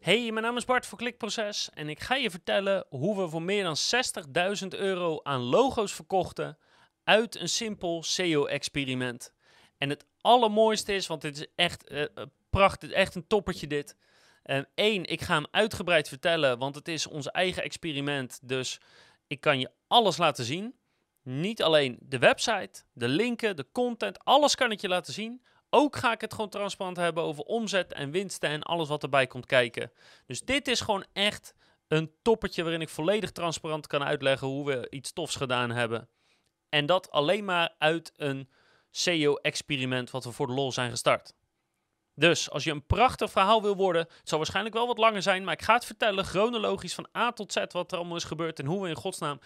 Hey, mijn naam is Bart voor Klikproces en ik ga je vertellen hoe we voor meer dan 60.000 euro aan logo's verkochten uit een simpel SEO-experiment. En het allermooiste is, want dit is echt uh, prachtig, echt een toppertje dit. Eén, ik ga hem uitgebreid vertellen, want het is ons eigen experiment. Dus ik kan je alles laten zien. Niet alleen de website, de linken, de content, alles kan ik je laten zien. Ook ga ik het gewoon transparant hebben over omzet en winsten en alles wat erbij komt kijken. Dus dit is gewoon echt een toppertje waarin ik volledig transparant kan uitleggen hoe we iets tofs gedaan hebben. En dat alleen maar uit een SEO-experiment wat we voor de lol zijn gestart. Dus als je een prachtig verhaal wil worden, het zal waarschijnlijk wel wat langer zijn, maar ik ga het vertellen chronologisch van A tot Z wat er allemaal is gebeurd en hoe we in godsnaam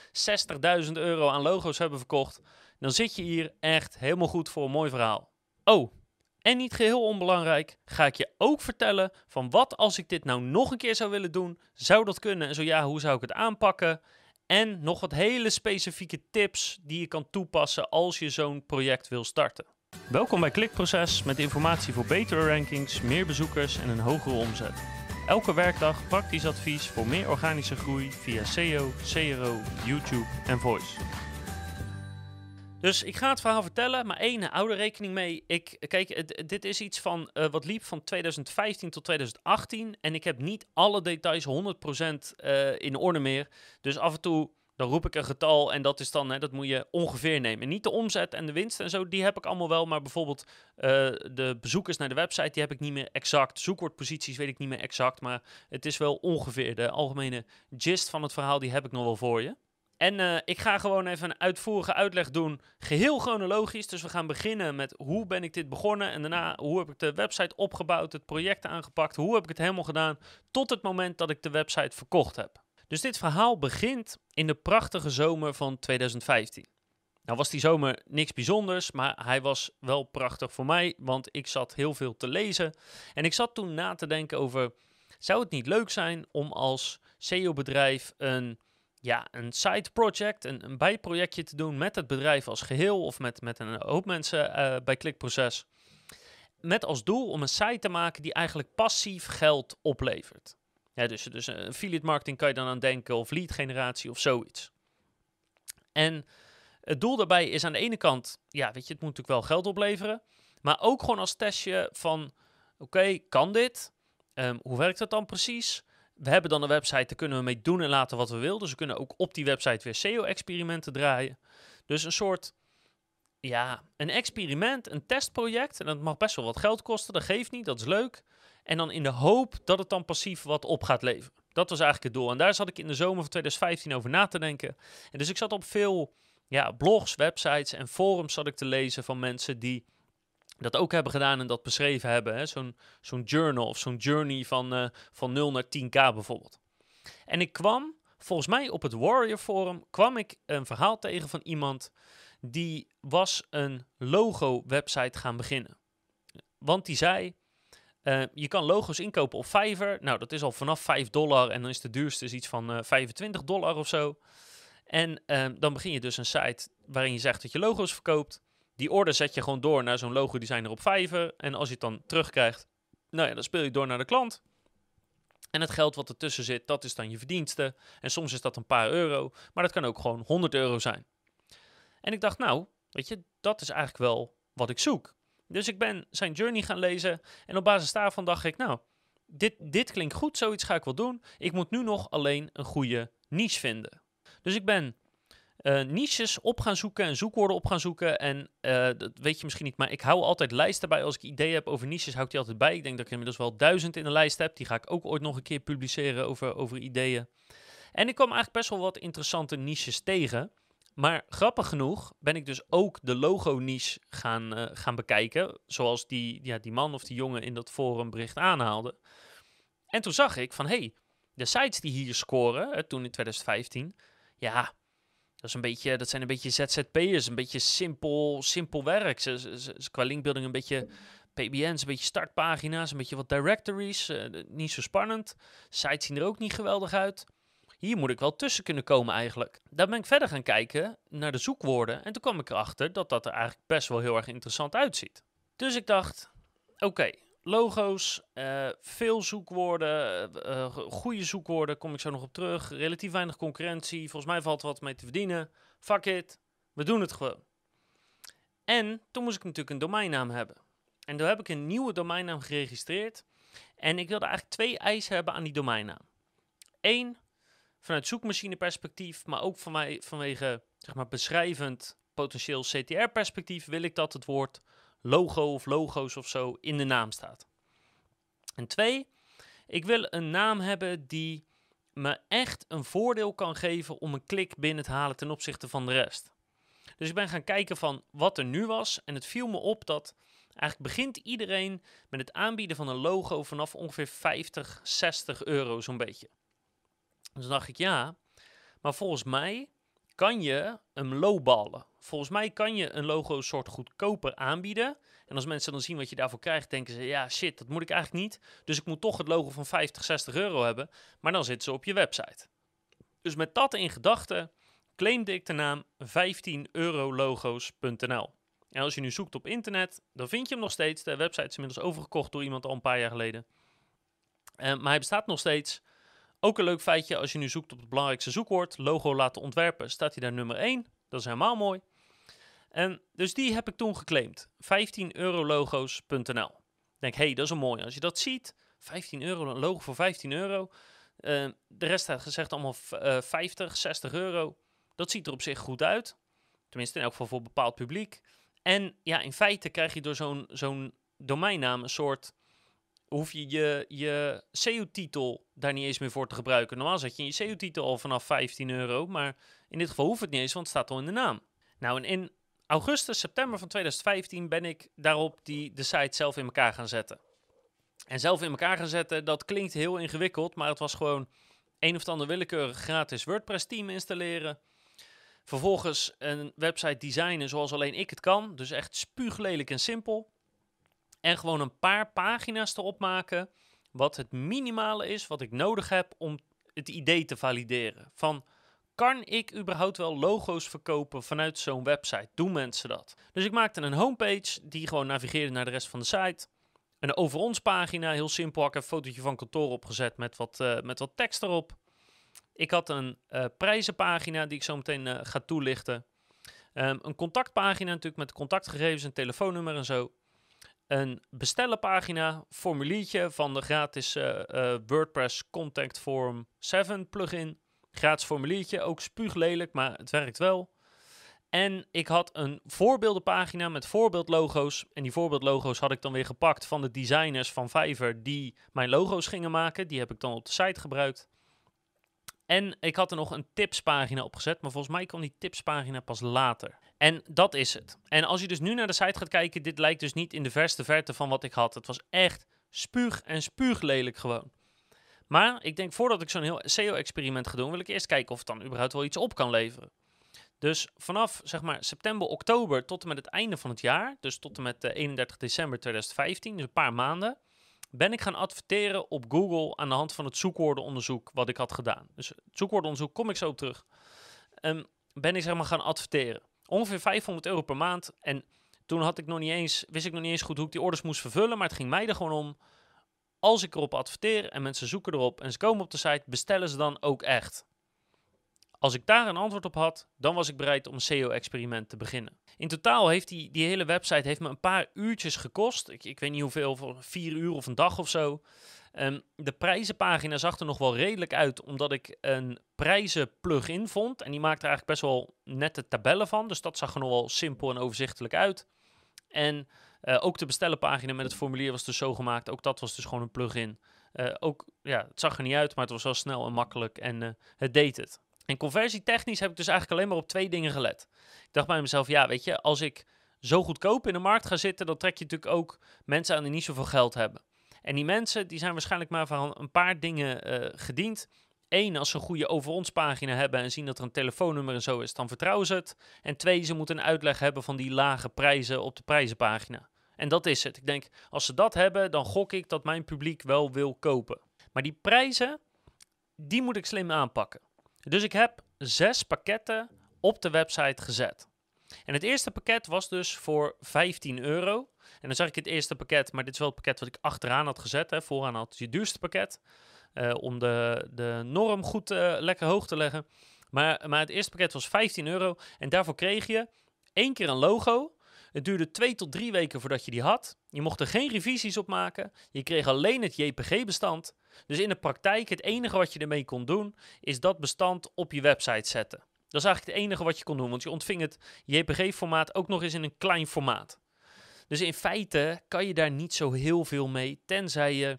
60.000 euro aan logo's hebben verkocht. Dan zit je hier echt helemaal goed voor een mooi verhaal. Oh, en niet geheel onbelangrijk, ga ik je ook vertellen van wat als ik dit nou nog een keer zou willen doen, zou dat kunnen en zo ja, hoe zou ik het aanpakken? En nog wat hele specifieke tips die je kan toepassen als je zo'n project wil starten. Welkom bij Klikproces met informatie voor betere rankings, meer bezoekers en een hogere omzet. Elke werkdag praktisch advies voor meer organische groei via SEO, CRO, YouTube en Voice. Dus ik ga het verhaal vertellen, maar één, er rekening mee. Ik, kijk, dit is iets van uh, wat liep van 2015 tot 2018. En ik heb niet alle details 100% uh, eh, in orde meer. Dus af en toe dan roep ik een getal en dat is dan, hè, dat moet je ongeveer nemen. En niet de omzet en de winst en zo, die heb ik allemaal wel. Maar bijvoorbeeld uh, de bezoekers naar de website, die heb ik niet meer exact. Zoekwoordposities weet ik niet meer exact, maar het is wel ongeveer. De algemene gist van het verhaal, die heb ik nog wel voor je. En uh, ik ga gewoon even een uitvoerige uitleg doen, geheel chronologisch. Dus we gaan beginnen met hoe ben ik dit begonnen en daarna hoe heb ik de website opgebouwd, het project aangepakt, hoe heb ik het helemaal gedaan tot het moment dat ik de website verkocht heb. Dus dit verhaal begint in de prachtige zomer van 2015. Nou was die zomer niks bijzonders, maar hij was wel prachtig voor mij, want ik zat heel veel te lezen. En ik zat toen na te denken over, zou het niet leuk zijn om als SEO-bedrijf een, ja, een side project, een, een bijprojectje te doen met het bedrijf als geheel of met, met een hoop mensen uh, bij Klikproces. Met als doel om een site te maken die eigenlijk passief geld oplevert. Ja, dus, dus affiliate marketing kan je dan aan denken, of lead generatie of zoiets. En het doel daarbij is aan de ene kant, ja, weet je, het moet natuurlijk wel geld opleveren. Maar ook gewoon als testje van, oké, kan dit? Um, hoe werkt dat dan precies? We hebben dan een website, daar kunnen we mee doen en laten wat we willen. Dus we kunnen ook op die website weer SEO-experimenten draaien. Dus een soort, ja, een experiment, een testproject. En dat mag best wel wat geld kosten, dat geeft niet, dat is leuk. En dan in de hoop dat het dan passief wat op gaat leveren. Dat was eigenlijk het doel. En daar zat ik in de zomer van 2015 over na te denken. En dus ik zat op veel ja, blogs, websites en forums zat ik te lezen van mensen die dat ook hebben gedaan en dat beschreven hebben. Zo'n zo'n journal of zo'n journey van, uh, van 0 naar 10k bijvoorbeeld. En ik kwam, volgens mij op het Warrior Forum, kwam ik een verhaal tegen van iemand die was een logo website gaan beginnen. Want die zei, uh, je kan logo's inkopen op Fiverr. Nou, dat is al vanaf 5 dollar en dan is de duurste iets van uh, eh, 25 dollar of zo. En uh, dan begin je dus een site waarin je zegt dat je logo's verkoopt. Die order zet je gewoon door naar zo'n logo designer op Fiverr. En als je het dan terugkrijgt, nou ja, dan speel je door naar de klant. En het geld wat ertussen zit, dat is dan je verdienste. En soms is dat een paar euro, maar dat kan ook gewoon 100 euro zijn. En ik dacht, nou, weet je, dat is eigenlijk wel wat ik zoek. Dus ik ben zijn journey gaan lezen en op basis daarvan dacht ik, nou, dit, dit klinkt goed, zoiets ga ik wel doen. Ik moet nu nog alleen een goede niche vinden. Dus ik ben uh, niches op gaan zoeken en zoekwoorden op gaan zoeken. En uh, dat weet je misschien niet, maar ik hou altijd lijsten bij. Als ik ideeën heb over niches, hou ik die altijd bij. Ik denk dat ik inmiddels wel duizend in de lijst heb. Die ga ik ook ooit nog een keer publiceren over, over ideeën. En ik kwam eigenlijk best wel wat interessante niches tegen. Maar grappig genoeg ben ik dus ook de logo-niche gaan, uh, gaan bekijken. Zoals die, ja, die man of die jongen in dat forumbericht aanhaalde. En toen zag ik van, hé, hey, de sites die hier scoren, hè, toen in 2015, ja, dat, is een beetje, dat zijn een beetje ZZP'ers, een beetje simpel, simpel werk. Ze, ze, qua linkbuilding een beetje PBN's, een beetje startpagina's, een beetje wat directories, uh, niet zo spannend. Sites zien er ook niet geweldig uit hier moet ik wel tussen kunnen komen eigenlijk. Dan ben ik verder gaan kijken naar de zoekwoorden en toen kwam ik erachter dat dat er eigenlijk best wel heel erg interessant uitziet. Dus ik dacht, oké, logo's, eh, veel zoekwoorden, uh, goede zoekwoorden, kom ik zo nog op terug. Relatief weinig concurrentie, volgens mij valt er wat mee te verdienen. Fuck it, we doen het gewoon. En toen moest ik natuurlijk een domeinnaam hebben. En toen heb ik een nieuwe domeinnaam geregistreerd. En ik wilde eigenlijk twee eisen hebben aan die domeinnaam. Eén, vanuit zoekmachineperspectief, maar ook vanwege zeg maar, beschrijvend potentieel CTR-perspectief wil ik dat het woord logo of logo's of zo in de naam staat. En twee, ik wil een naam hebben die me echt een voordeel kan geven om een klik binnen te halen ten opzichte van de rest. Dus ik ben gaan kijken van wat er nu was en het viel me op dat eigenlijk begint iedereen met het aanbieden van een logo vanaf ongeveer 50, 60 euro zo'n beetje. Dus dacht ik ja, maar volgens mij kan je hem lowballen. Volgens mij kan je een logo soort goedkoper aanbieden. En als mensen dan zien wat je daarvoor krijgt, denken ze: ja, shit, dat moet ik eigenlijk niet. Dus ik moet toch het logo van 50, 60 euro hebben. Maar dan zitten ze op je website. Dus met dat in gedachten claimde ik de naam 15eurologo's.nl. En als je nu zoekt op internet, dan vind je hem nog steeds. De website is inmiddels overgekocht door iemand al een paar jaar geleden. Uh, maar hij bestaat nog steeds. Ook een leuk feitje, als je nu zoekt op het belangrijkste zoekwoord, logo laten ontwerpen, staat hij daar nummer 1. Dat is helemaal mooi. En dus die heb ik toen geclaimd. 15eurologo's.nl. Denk, hé, hey, dat is een mooi. Als je dat ziet, 15 euro, een logo voor 15 euro. Uh, de rest had gezegd allemaal uh, 50, 60 euro. Dat ziet er op zich goed uit. Tenminste, in elk geval voor bepaald publiek. En ja, in feite krijg je door zo'n zo'n domeinnaam een soort hoef je je, je SEO-titel daar niet eens meer voor te gebruiken. Normaal zet je je SEO-titel al vanaf 15 euro, maar in dit geval hoeft het niet eens, want het staat al in de naam. Nou, en in augustus, september van 2015 ben ik daarop die, de site zelf in elkaar gaan zetten. En zelf in elkaar gaan zetten, dat klinkt heel ingewikkeld, maar het was gewoon een of ander willekeurig gratis WordPress-team installeren. Vervolgens een website designen zoals alleen ik het kan. Dus echt spuuglelijk en simpel. En gewoon een paar pagina's erop maken. Wat het minimale is wat ik nodig heb om het idee te valideren. Van kan ik überhaupt wel logo's verkopen vanuit zo'n website? Doen mensen dat? Dus ik maakte een homepage die gewoon navigeerde naar de rest van de site. Een over ons pagina, heel simpel. Ik heb een fotootje van kantoor opgezet met wat, uh, met wat tekst erop. Ik had een uh, prijzenpagina die ik zo meteen uh, ga toelichten. Um, een contactpagina natuurlijk met contactgegevens en telefoonnummer en zo een bestellenpagina, formuliertje van de gratis uh, uh, WordPress Contact Form 7 plugin. Gratis formuliertje, ook spuuglelijk, maar het werkt wel. En ik had een voorbeeldenpagina met voorbeeldlogo's. En die voorbeeldlogo's had ik dan weer gepakt van de designers van Fiverr die mijn logo's gingen maken. Die heb ik dan op de site gebruikt. En ik had er nog een tipspagina opgezet, maar volgens mij kwam die tipspagina pas later. En dat is het. En als je dus nu naar de site gaat kijken, dit lijkt dus niet in de verste verte van wat ik had. Het was echt spuug en spuuglelijk gewoon. Maar ik denk voordat ik zo'n heel SEO-experiment ga doen, wil ik eerst kijken of het dan überhaupt wel iets op kan leveren. Dus vanaf zeg maar september, oktober tot en met het einde van het jaar, dus tot en met 31 december 2015, dus een paar maanden, ben ik gaan adverteren op Google aan de hand van het zoekwoordenonderzoek wat ik had gedaan. Dus het zoekwoordenonderzoek kom ik zo op terug. Um, ben ik zeg maar gaan adverteren. Ongeveer 500 euro per maand. En toen had ik nog niet eens, wist ik nog niet eens goed hoe ik die orders moest vervullen. Maar het ging mij er gewoon om. Als ik erop adverteer en mensen zoeken erop en ze komen op de site, bestellen ze dan ook echt. Als ik daar een antwoord op had, dan was ik bereid om een SEO-experiment te beginnen. In totaal heeft die, die hele website heeft me een paar uurtjes gekost. Ik, ik weet niet hoeveel, vier uur of een dag of zo. Um, de prijzenpagina zag er nog wel redelijk uit, omdat ik een prijzen-plugin vond. En die maakte eigenlijk best wel nette tabellen van. Dus dat zag er nog wel simpel en overzichtelijk uit. En uh, ook de bestellenpagina met het formulier was dus zo gemaakt. Ook dat was dus gewoon een plugin. Uh, ook, ja, het zag er niet uit, maar het was wel snel en makkelijk en uh, het deed het. En conversietechnisch heb ik dus eigenlijk alleen maar op twee dingen gelet. Ik dacht bij mezelf, ja, weet je, als ik zo goedkoop in de markt ga zitten, dan trek je natuurlijk ook mensen aan die niet zoveel geld hebben. En die mensen die zijn waarschijnlijk maar van een paar dingen uh, gediend. Eén, als ze een goede over ons pagina hebben en zien dat er een telefoonnummer en zo is, dan vertrouwen ze het. En twee, ze moeten een uitleg hebben van die lage prijzen op de prijzenpagina. En dat is het. Ik denk, als ze dat hebben, dan gok ik dat mijn publiek wel wil kopen. Maar die prijzen, die moet ik slim aanpakken. Dus ik heb zes pakketten op de website gezet. En het eerste pakket was dus voor 15 euro. En dan zag ik het eerste pakket, maar dit is wel het pakket wat ik achteraan had gezet. Hè. Vooraan had je duurste pakket. Uh, om de, de norm goed uh, lekker hoog te leggen. Maar, maar het eerste pakket was 15 euro. En daarvoor kreeg je één keer een logo. Het duurde twee tot drie weken voordat je die had. Je mocht er geen revisies op maken. Je kreeg alleen het JPG-bestand. Dus in de praktijk, het enige wat je ermee kon doen, is dat bestand op je website zetten. Dat is eigenlijk het enige wat je kon doen, want je ontving het JPG-formaat ook nog eens in een klein formaat. Dus in feite kan je daar niet zo heel veel mee, tenzij je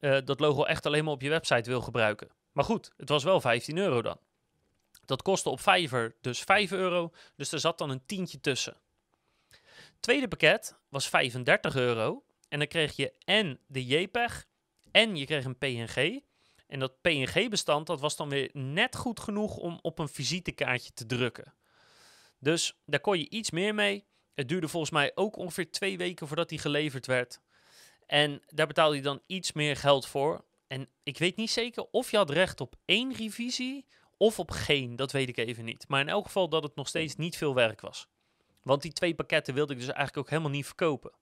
uh, dat logo echt alleen maar op je website wil gebruiken. Maar goed, het was wel 15 euro dan. Dat kostte op Fiverr dus 5 euro, dus er zat dan een tientje tussen. Tweede pakket was 35 euro en dan kreeg je en de JPEG en je kreeg een PNG. En dat PNG-bestand dat was dan weer net goed genoeg om op een visitekaartje te drukken. Dus daar kon je iets meer mee. Het duurde volgens mij ook ongeveer twee weken voordat die geleverd werd. En daar betaalde je dan iets meer geld voor. En ik weet niet zeker of je had recht op één revisie of op geen. Dat weet ik even niet. Maar in elk geval dat het nog steeds niet veel werk was. Want die twee pakketten wilde ik dus eigenlijk ook helemaal niet verkopen.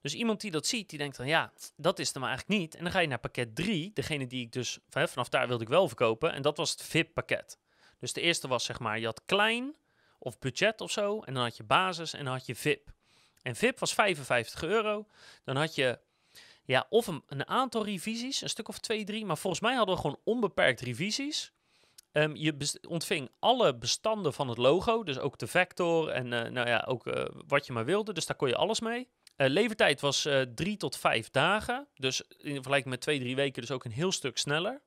Dus iemand die dat ziet, die denkt dan ja, dat is er maar eigenlijk niet. En dan ga je naar pakket 3, degene die ik dus vanaf daar wilde ik wel verkopen. En dat was het VIP-pakket. Dus de eerste was zeg maar, je had klein of budget of zo. En dan had je basis en dan had je VIP. En VIP was 55 euro. Dan had je ja, of een, aantal revisies, een stuk of twee, drie. Maar volgens mij hadden we gewoon onbeperkt revisies. Um, je ontving alle bestanden van het logo, dus ook de vector en uh, nou ja, ook uh, wat je maar wilde. Dus daar kon je alles mee. Uh, levertijd was drie tot vijf dagen, dus in vergelijking met twee, drie weken dus ook een heel stuk sneller.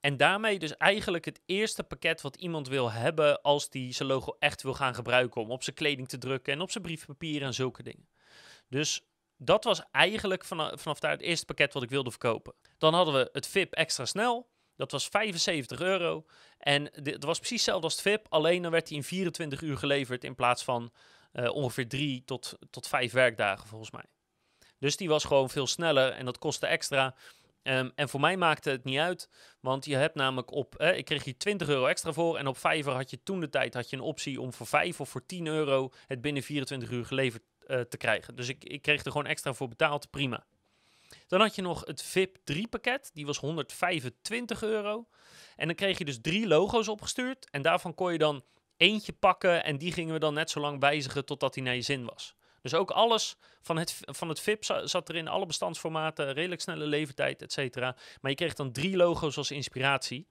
En daarmee dus eigenlijk het eerste pakket wat iemand wil hebben als die zijn logo echt wil gaan gebruiken om op zijn kleding te drukken en op zijn briefpapier en zulke dingen. Dus dat was eigenlijk vanaf, vanaf daar het eerste pakket wat ik wilde verkopen. Dan hadden we het VIP extra snel. Dat was 75 euro. En dat was precies hetzelfde als het VIP. Alleen dan werd hij in 24 uur geleverd in plaats van uh, ongeveer 3 tot, tot 5 werkdagen volgens mij. Dus die was gewoon veel sneller en dat kostte extra. Um, en voor mij maakte het niet uit, want je hebt namelijk op, eh, ik kreeg hier 20 euro extra voor en op Fiverr had je toen de tijd had je een optie om voor 5 of voor 10 euro het binnen 24 uur geleverd uh, te krijgen. Dus ik, ik kreeg er gewoon extra voor betaald, prima. Dan had je nog het VIP 3 pakket, die was 125 euro. En dan kreeg je dus drie logo's opgestuurd. En daarvan kon je dan eentje pakken en die gingen we dan net zo lang wijzigen totdat hij naar je zin was. Dus ook alles van het, van het VIP zat erin, alle bestandsformaten, redelijk snelle levertijd, et cetera. Maar je kreeg dan drie logo's als inspiratie.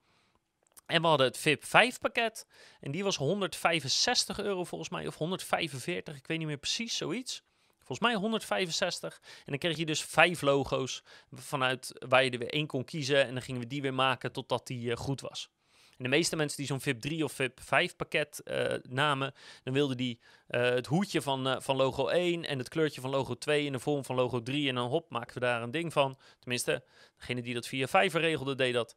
En we hadden het VIP 5 pakket. En die was 165 euro volgens mij, of 145, ik weet niet meer precies, zoiets. Volgens mij 165. En dan kreeg je dus vijf logo's vanuit waar je er weer één kon kiezen. En dan gingen we die weer maken totdat die uh, goed was. En de meeste mensen die zo'n VIP 3 of VIP 5 pakket uh, namen, dan wilden die uh, het hoedje van, van logo 1 en het kleurtje van logo 2 in de vorm van logo 3. En dan hop, maken we daar een ding van. Tenminste, degene die dat via Fiverr regelde, deed dat.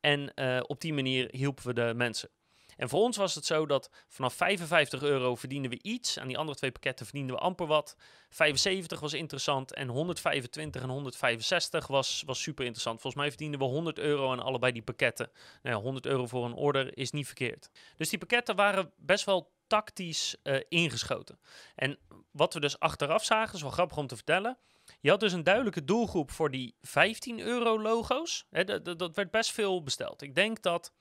En op die manier hielpen we de mensen. En voor ons was het zo dat vanaf 55 euro verdienden we iets. Aan die andere twee pakketten verdienden we amper wat. 75 was interessant en 125 en 165 was, was super interessant. Volgens mij verdienden we 100 euro aan allebei die pakketten. Nou ja, 100 euro voor een order is niet verkeerd. Dus die pakketten waren best wel tactisch uh, ingeschoten. En wat we dus achteraf zagen, is wel grappig om te vertellen. Je had dus een duidelijke doelgroep voor die 15 euro logo's. dat werd best veel besteld. Ik denk dat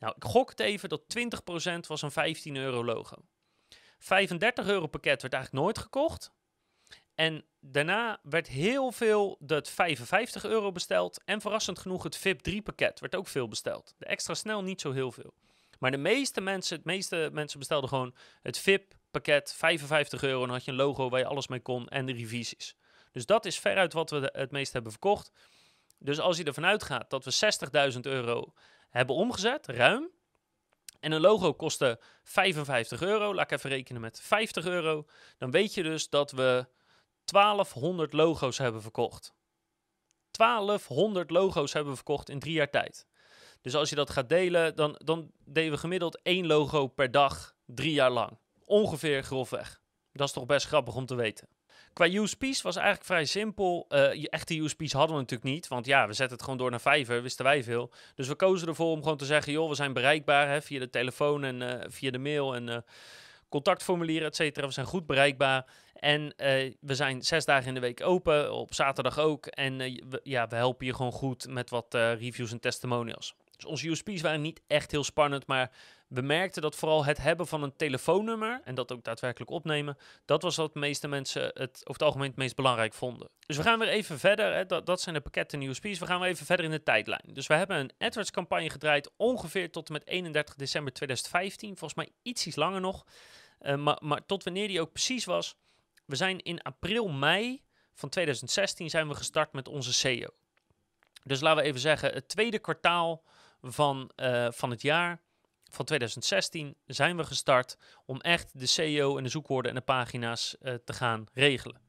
nou, ik gok het even dat 20% was een 15 euro logo. 35 euro pakket werd eigenlijk nooit gekocht. En daarna werd heel veel dat 55 euro besteld. En verrassend genoeg het VIP 3 pakket werd ook veel besteld. De extra snel niet zo heel veel. Maar de meeste mensen, het meeste mensen bestelden gewoon het VIP pakket, 55 euro. En dan had je een logo waar je alles mee kon en de revisies. Dus dat is veruit wat we het meest hebben verkocht. Dus als je ervan uitgaat dat we 60.000 euro hebben omgezet, ruim. En een logo kostte 55 euro. Laat ik even rekenen met 50 euro. Dan weet je dus dat we 1200 logo's hebben verkocht. 1200 logo's hebben we verkocht in drie jaar tijd. Dus als je dat gaat delen, dan, dan deden we gemiddeld één logo per dag drie jaar lang. Ongeveer grofweg. Dat is toch best grappig om te weten. Qua USP's was eigenlijk vrij simpel. Uh, echte USP's hadden we natuurlijk niet. Want ja, we zetten het gewoon door naar Fiverr, wisten wij veel. Dus we kozen ervoor om gewoon te zeggen, joh, we zijn bereikbaar hè, via de telefoon en uh, via de mail. En uh, contactformulieren, et cetera. We zijn goed bereikbaar. En eh, we zijn zes dagen in de week open, op zaterdag ook. En eh, ja, we helpen je gewoon goed met wat eh, reviews en testimonials. Dus onze USP's waren niet echt heel spannend, maar we merkten dat vooral het hebben van een telefoonnummer en dat ook daadwerkelijk opnemen, dat was wat de meeste mensen het over het algemeen het meest belangrijk vonden. Dus we gaan weer even verder, hè, dat, dat zijn de pakketten USP's, we gaan weer even verder in de tijdlijn. Dus we hebben een AdWords campagne gedraaid ongeveer tot en met 31 december 2015, volgens mij iets langer nog, uh, maar, maar tot wanneer die ook precies was, we zijn in april, mei van 2016 zijn we gestart met onze SEO. Dus laten we even zeggen, het tweede kwartaal van, uh, van het jaar van 2016 zijn we gestart om echt de SEO en de zoekwoorden en de pagina's uh, te gaan regelen.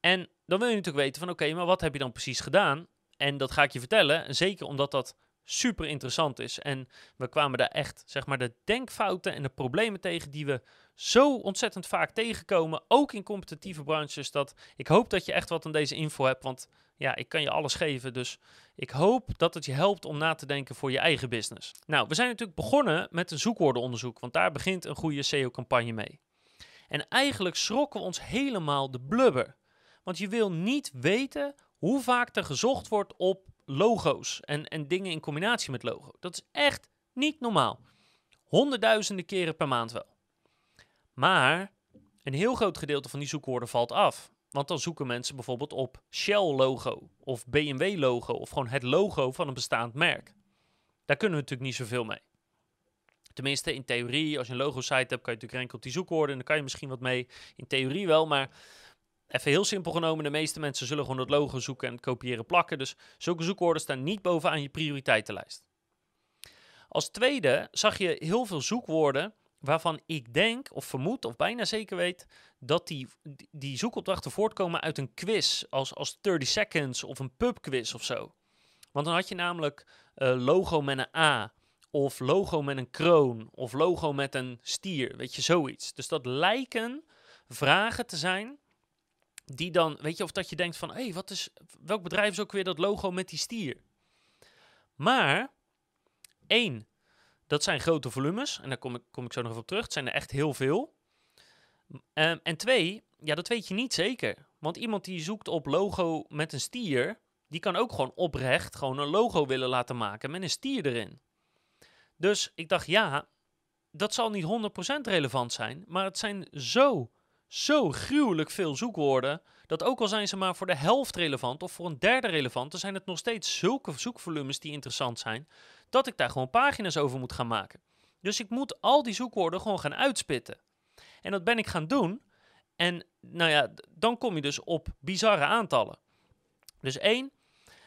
En dan wil je natuurlijk weten van oké, maar wat heb je dan precies gedaan? En dat ga ik je vertellen, zeker omdat dat super interessant is. En we kwamen daar echt, zeg maar, de denkfouten en de problemen tegen die we zo ontzettend vaak tegenkomen, ook in competitieve branches, dat ik hoop dat je echt wat aan deze info hebt, want ja, ik kan je alles geven, dus ik hoop dat het je helpt om na te denken voor je eigen business. Nou, we zijn natuurlijk begonnen met een zoekwoordenonderzoek, want daar begint een goede SEO-campagne mee. En eigenlijk schrokken we ons helemaal de blubber, want je wil niet weten hoe vaak er gezocht wordt op logo's en, en dingen in combinatie met logo. Dat is echt niet normaal. Honderdduizenden keren per maand wel. Maar een heel groot gedeelte van die zoekwoorden valt af. Want dan zoeken mensen bijvoorbeeld op Shell-logo of BMW-logo of gewoon het logo van een bestaand merk. Daar kunnen we natuurlijk niet zoveel mee. Tenminste, in theorie, als je een logo-site hebt, kan je natuurlijk renken op die zoekwoorden en dan kan je misschien wat mee. In theorie wel, maar even heel simpel genomen, de meeste mensen zullen gewoon het logo zoeken en kopiëren plakken. Dus zulke zoekwoorden staan niet bovenaan je prioriteitenlijst. Als tweede zag je heel veel zoekwoorden waarvan ik denk of vermoed of bijna zeker weet dat die, die zoekopdrachten voortkomen uit een quiz als, als 30 seconds of een pubquiz of zo. Want dan had je namelijk uh, logo met een A of logo met een kroon of logo met een stier, weet je, zoiets. Dus dat lijken vragen te zijn die dan, weet je, of dat je denkt van, hé, hey, wat is, welk bedrijf is ook weer dat logo met die stier? Maar, één, dat zijn grote volumes. En daar kom ik, kom ik zo nog even op terug. Het zijn er echt heel veel. Um, en twee, ja, dat weet je niet zeker. Want iemand die zoekt op logo met een stier, die kan ook gewoon oprecht gewoon een logo willen laten maken met een stier erin. Dus ik dacht, ja, dat zal niet 100% relevant zijn. Maar het zijn zo, zo gruwelijk veel zoekwoorden. Dat ook al zijn ze maar voor de helft relevant of voor een derde relevant, dan zijn het nog steeds zulke zoekvolumes die interessant zijn dat ik daar gewoon pagina's over moet gaan maken. Dus ik moet al die zoekwoorden gewoon gaan uitspitten. En dat ben ik gaan doen. En nou ja, dan kom je dus op bizarre aantallen. Dus één,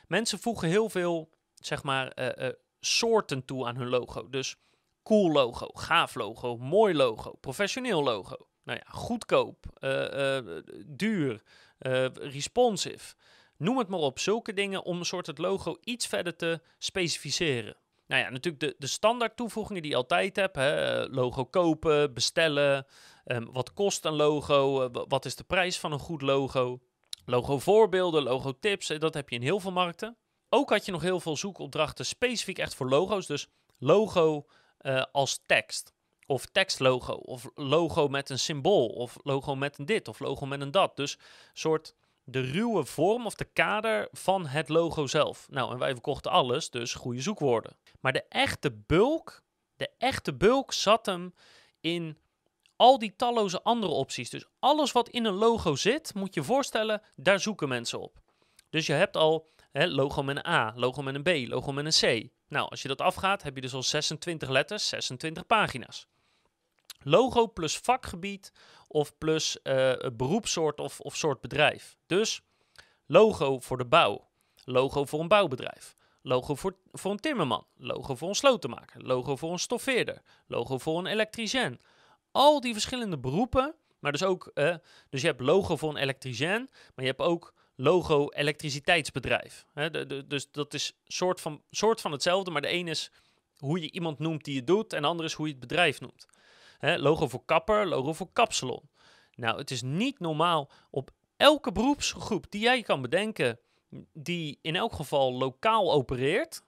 mensen voegen heel veel, zeg maar, uh, uh, soorten toe aan hun logo. Dus cool logo, gaaf logo, mooi logo, professioneel logo. Nou ja, goedkoop, uh, duur, responsive. Noem het maar op, zulke dingen om een soort het logo iets verder te specificeren. Nou ja, natuurlijk de, de standaard toevoegingen die je altijd hebt. Hè? Logo kopen, bestellen. Um, wat kost een logo? Uh, wat is de prijs van een goed logo? Logo voorbeelden, logo tips. Uh, dat heb je in heel veel markten. Ook had je nog heel veel zoekopdrachten specifiek echt voor logo's. Dus logo als tekst. Of tekstlogo. Of logo met een symbool. Of logo met een dit. Of logo met een dat. Dus soort de ruwe vorm of de kader van het logo zelf. Nou, en wij verkochten alles, dus goede zoekwoorden. Maar de echte bulk, de echte bulk zat hem in al die talloze andere opties. Dus alles wat in een logo zit, moet je voorstellen, daar zoeken mensen op. Dus je hebt al hè, logo met een A, logo met een B, logo met een C. Nou, als je dat afgaat, heb je dus al 26 letters, 26 pagina's. Logo plus vakgebied of plus uh, beroepssoort of, of soort bedrijf. Dus logo voor de bouw, logo voor een bouwbedrijf, logo voor, voor een timmerman, logo voor een slotenmaker, logo voor een stoffeerder, logo voor een elektricien. Al die verschillende beroepen, maar dus ook, uh, dus je hebt logo voor een elektricien, maar je hebt ook logo elektriciteitsbedrijf. Dus dat is soort van, soort van hetzelfde, maar de ene is hoe je iemand noemt die het doet en de andere is hoe je het bedrijf noemt. Logo voor kapper, logo voor kapsalon. Nou, het is niet normaal op elke beroepsgroep die jij kan bedenken, die in elk geval lokaal opereert,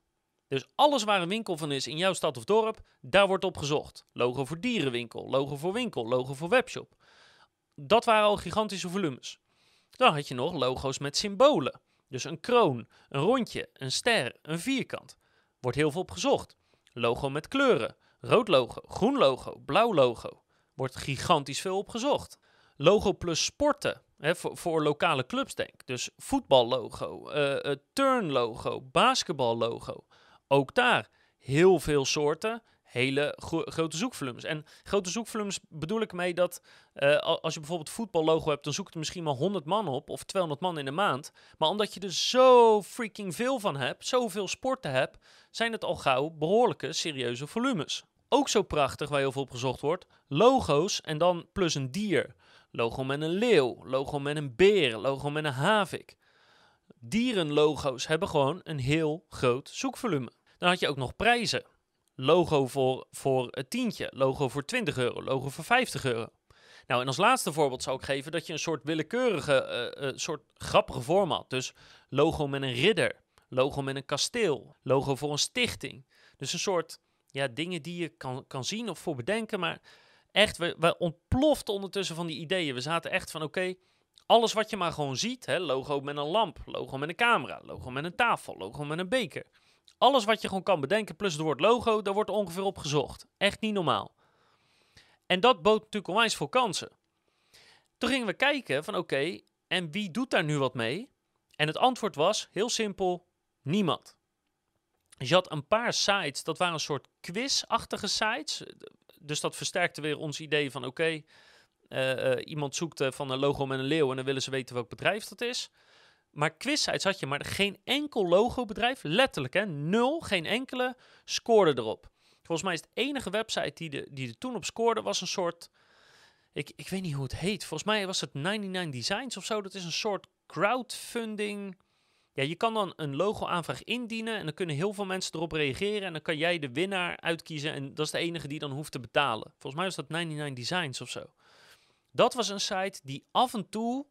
Dus alles waar een winkel van is in jouw stad of dorp, daar wordt op gezocht. Logo voor dierenwinkel, logo voor winkel, logo voor webshop. Dat waren al gigantische volumes. Dan had je nog logo's met symbolen. Dus een kroon, een rondje, een ster, een vierkant. Wordt heel veel op gezocht. Logo met kleuren. Rood logo, groen logo, blauw logo. Wordt gigantisch veel op gezocht. Logo plus sporten. Voor, lokale clubs denk. Dus voetballogo, uh, uh, turnlogo, basketballogo. Ook daar heel veel soorten, hele grote zoekvolumes. En grote zoekvolumes bedoel ik mee dat uh, als je bijvoorbeeld voetballogo hebt, dan zoekt er misschien maar 100 man op of 200 man in de maand. Maar omdat je er zo freaking veel van hebt, zoveel sporten hebt, zijn het al gauw behoorlijke serieuze volumes. Ook zo prachtig waar heel veel op gezocht wordt, logo's en dan plus een dier. Logo met een leeuw, logo met een beer, logo met een havik. Dierenlogo's hebben gewoon een heel groot zoekvolume. Dan had je ook nog prijzen. Logo voor, voor een tientje, logo voor 20 euro, logo voor 50 euro. Nou, en als laatste voorbeeld zou ik geven dat je een soort willekeurige, uh, soort grappige vorm had. Dus logo met een ridder, logo met een kasteel, logo voor een stichting. Dus een soort ja, dingen die je kan, kan zien of voor bedenken. Maar echt, we, we ontploften ondertussen van die ideeën. We zaten echt van, oké, alles wat je maar gewoon ziet. Hè, logo met een lamp, logo met een camera, logo met een tafel, logo met een beker. Alles wat je gewoon kan bedenken, plus het woord logo, daar wordt ongeveer op gezocht. Echt niet normaal. En dat bood natuurlijk onwijs voor kansen. Toen gingen we kijken van oké, en wie doet daar nu wat mee? En het antwoord was heel simpel, niemand. Je had een paar sites, dat waren een soort quizachtige sites. Dus dat versterkte weer ons idee van oké, eh, eh, iemand zoekt uh, van een logo met een leeuw en dan willen ze weten welk bedrijf dat is. Maar quizsites had je, maar geen enkel logobedrijf, letterlijk hè, nul, geen enkele, scoorde erop. Volgens mij is het enige website die, de, die er toen op scoorde, was een soort, ik, ik weet niet hoe het heet, volgens mij was het 99 Designs of zo. Dat is een soort crowdfunding. Ja, je kan dan een logo-aanvraag indienen en dan kunnen heel veel mensen erop reageren en dan kan jij de winnaar uitkiezen en dat is de enige die dan hoeft te betalen. Volgens mij was dat 99 Designs of zo. Dat was een site die af en toe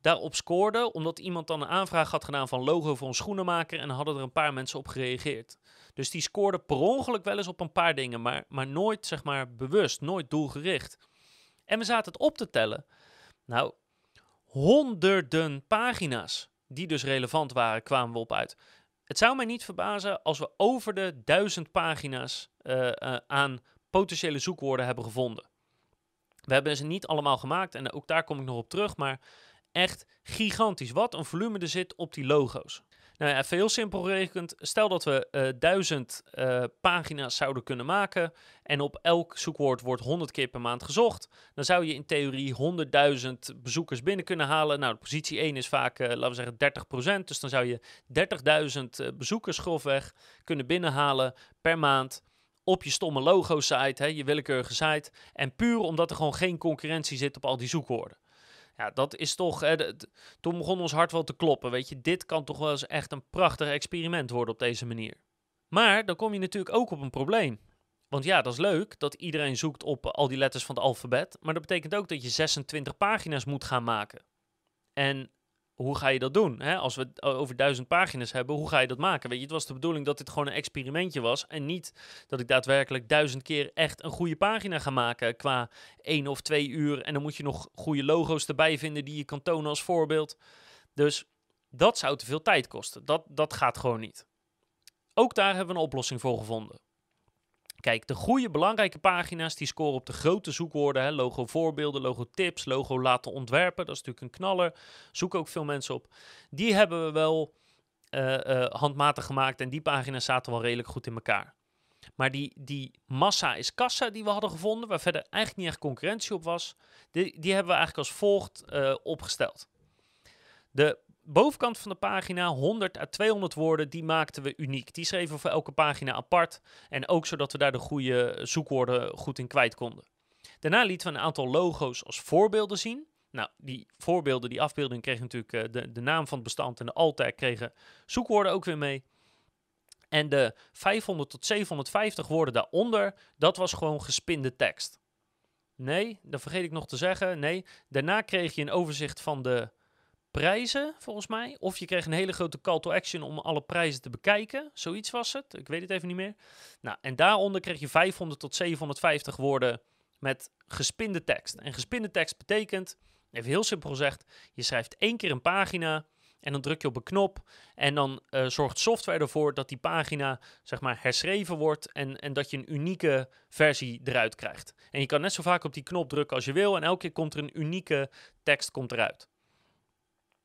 daarop scoorde, omdat iemand dan een aanvraag had gedaan van logo voor een schoenenmaker en hadden er een paar mensen op gereageerd. Dus die scoorde per ongeluk wel eens op een paar dingen, maar, maar nooit zeg maar bewust, nooit doelgericht. En we zaten het op te tellen. Nou, honderden pagina's die dus relevant waren, kwamen we op uit. Het zou mij niet verbazen als we over de duizend pagina's uh, uh, aan potentiële zoekwoorden hebben gevonden. We hebben ze niet allemaal gemaakt en ook daar kom ik nog op terug, maar echt gigantisch. Wat een volume er zit op die logo's. Nou even heel simpel gerekend. Stel dat we uh, duizend uh, pagina's zouden kunnen maken. En op elk zoekwoord wordt 100 keer per maand gezocht. Dan zou je in theorie 100.000 bezoekers binnen kunnen halen. Nou, positie 1 is vaak, uh, laten we zeggen, 30%. Dus dan zou je 30.000 bezoekers grofweg kunnen binnenhalen per maand op je stomme logo-site, je willekeurige site. En puur omdat er gewoon geen concurrentie zit op al die zoekwoorden. Ja, dat is toch. Hè, toen begon ons hart wel te kloppen. Weet je, dit kan toch wel eens echt een prachtig experiment worden op deze manier. Maar dan kom je natuurlijk ook op een probleem. Want ja, dat is leuk dat iedereen zoekt op al die letters van het alfabet. Maar dat betekent ook dat je 26 pagina's moet gaan maken. En hoe ga je dat doen? Hè? Als we het over duizend pagina's hebben, hoe ga je dat maken? Weet je, het was de bedoeling dat dit gewoon een experimentje was. En niet dat ik daadwerkelijk duizend keer echt een goede pagina ga maken qua één of twee uur. En dan moet je nog goede logo's erbij vinden die je kan tonen als voorbeeld. Dus dat zou te veel tijd kosten. Dat, dat gaat gewoon niet. Ook daar hebben we een oplossing voor gevonden. Kijk, de goede belangrijke pagina's die scoren op de grote zoekwoorden. Hè, logo voorbeelden, logo tips, logo laten ontwerpen. Dat is natuurlijk een knaller. Zoeken ook veel mensen op. Die hebben we wel uh, uh, handmatig gemaakt en die pagina's zaten wel redelijk goed in elkaar. Maar die, die massa is kassa die we hadden gevonden, waar verder eigenlijk niet echt concurrentie op was, die, die hebben we eigenlijk als volgt uh, opgesteld. De bovenkant van de pagina, 100 à 200 woorden, die maakten we uniek. Die schreven we voor elke pagina apart. En ook zodat we daar de goede zoekwoorden goed in kwijt konden. Daarna lieten we een aantal logo's als voorbeelden zien. Nou, die voorbeelden, die afbeelding kregen natuurlijk uh, de, de naam van het bestand en de alt kregen zoekwoorden ook weer mee. En de 500 tot 750 woorden daaronder, dat was gewoon gespinde tekst. Nee, dat vergeet ik nog te zeggen. Nee, daarna kreeg je een overzicht van de prijzen, volgens mij. Of je kreeg een hele grote call to action om alle prijzen te bekijken. Zoiets was het. Ik weet het even niet meer. Nou, en daaronder kreeg je 500 tot 750 woorden met gespinde tekst. En gespinde tekst betekent, even heel simpel gezegd, je schrijft één keer een pagina en dan druk je op een knop en dan uh, zorgt software ervoor dat die pagina zeg maar herschreven wordt en, en dat je een unieke versie eruit krijgt. En je kan net zo vaak op die knop drukken als je wil en elke keer komt er een unieke tekst komt eruit.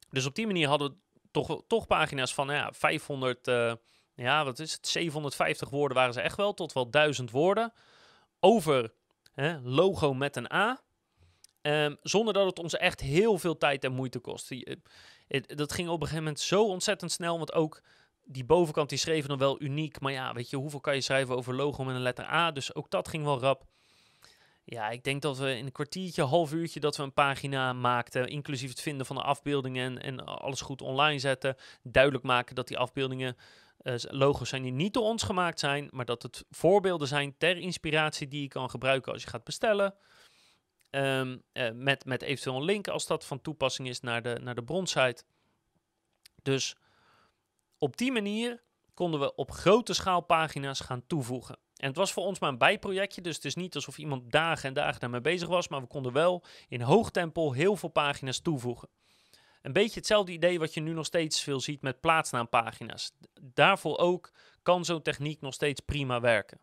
Dus op die manier hadden we toch, toch pagina's van ja, 500, uh, eh, ja, wat is het, 750 woorden waren ze echt wel, tot wel 1000 woorden over hè, logo met een A. Um, zonder dat het ons echt heel veel tijd en moeite kost. dat ging op een gegeven moment zo ontzettend snel, want ook die bovenkant die schreven dan wel uniek. Maar ja, weet je, hoeveel kan je schrijven over logo met een letter A? Dus ook dat ging wel rap. Ja, ik denk dat we in een kwartiertje, half uurtje, dat we een pagina maakten, inclusief het vinden van de afbeeldingen en, en alles goed online zetten. Duidelijk maken dat die afbeeldingen, uh, logo's zijn die niet door ons gemaakt zijn, maar dat het voorbeelden zijn ter inspiratie die je kan gebruiken als je gaat bestellen. Um, uh, met, met eventueel een link als dat van toepassing is naar de, naar de bronsite. Dus op die manier konden we op grote schaal pagina's gaan toevoegen. En het was voor ons maar een bijprojectje, dus het is niet alsof iemand dagen en dagen daarmee bezig was, maar we konden wel in hoog tempo heel veel pagina's toevoegen. Een beetje hetzelfde idee wat je nu nog steeds veel ziet met plaatsnaampagina's. Daarvoor ook kan zo'n techniek nog steeds prima werken.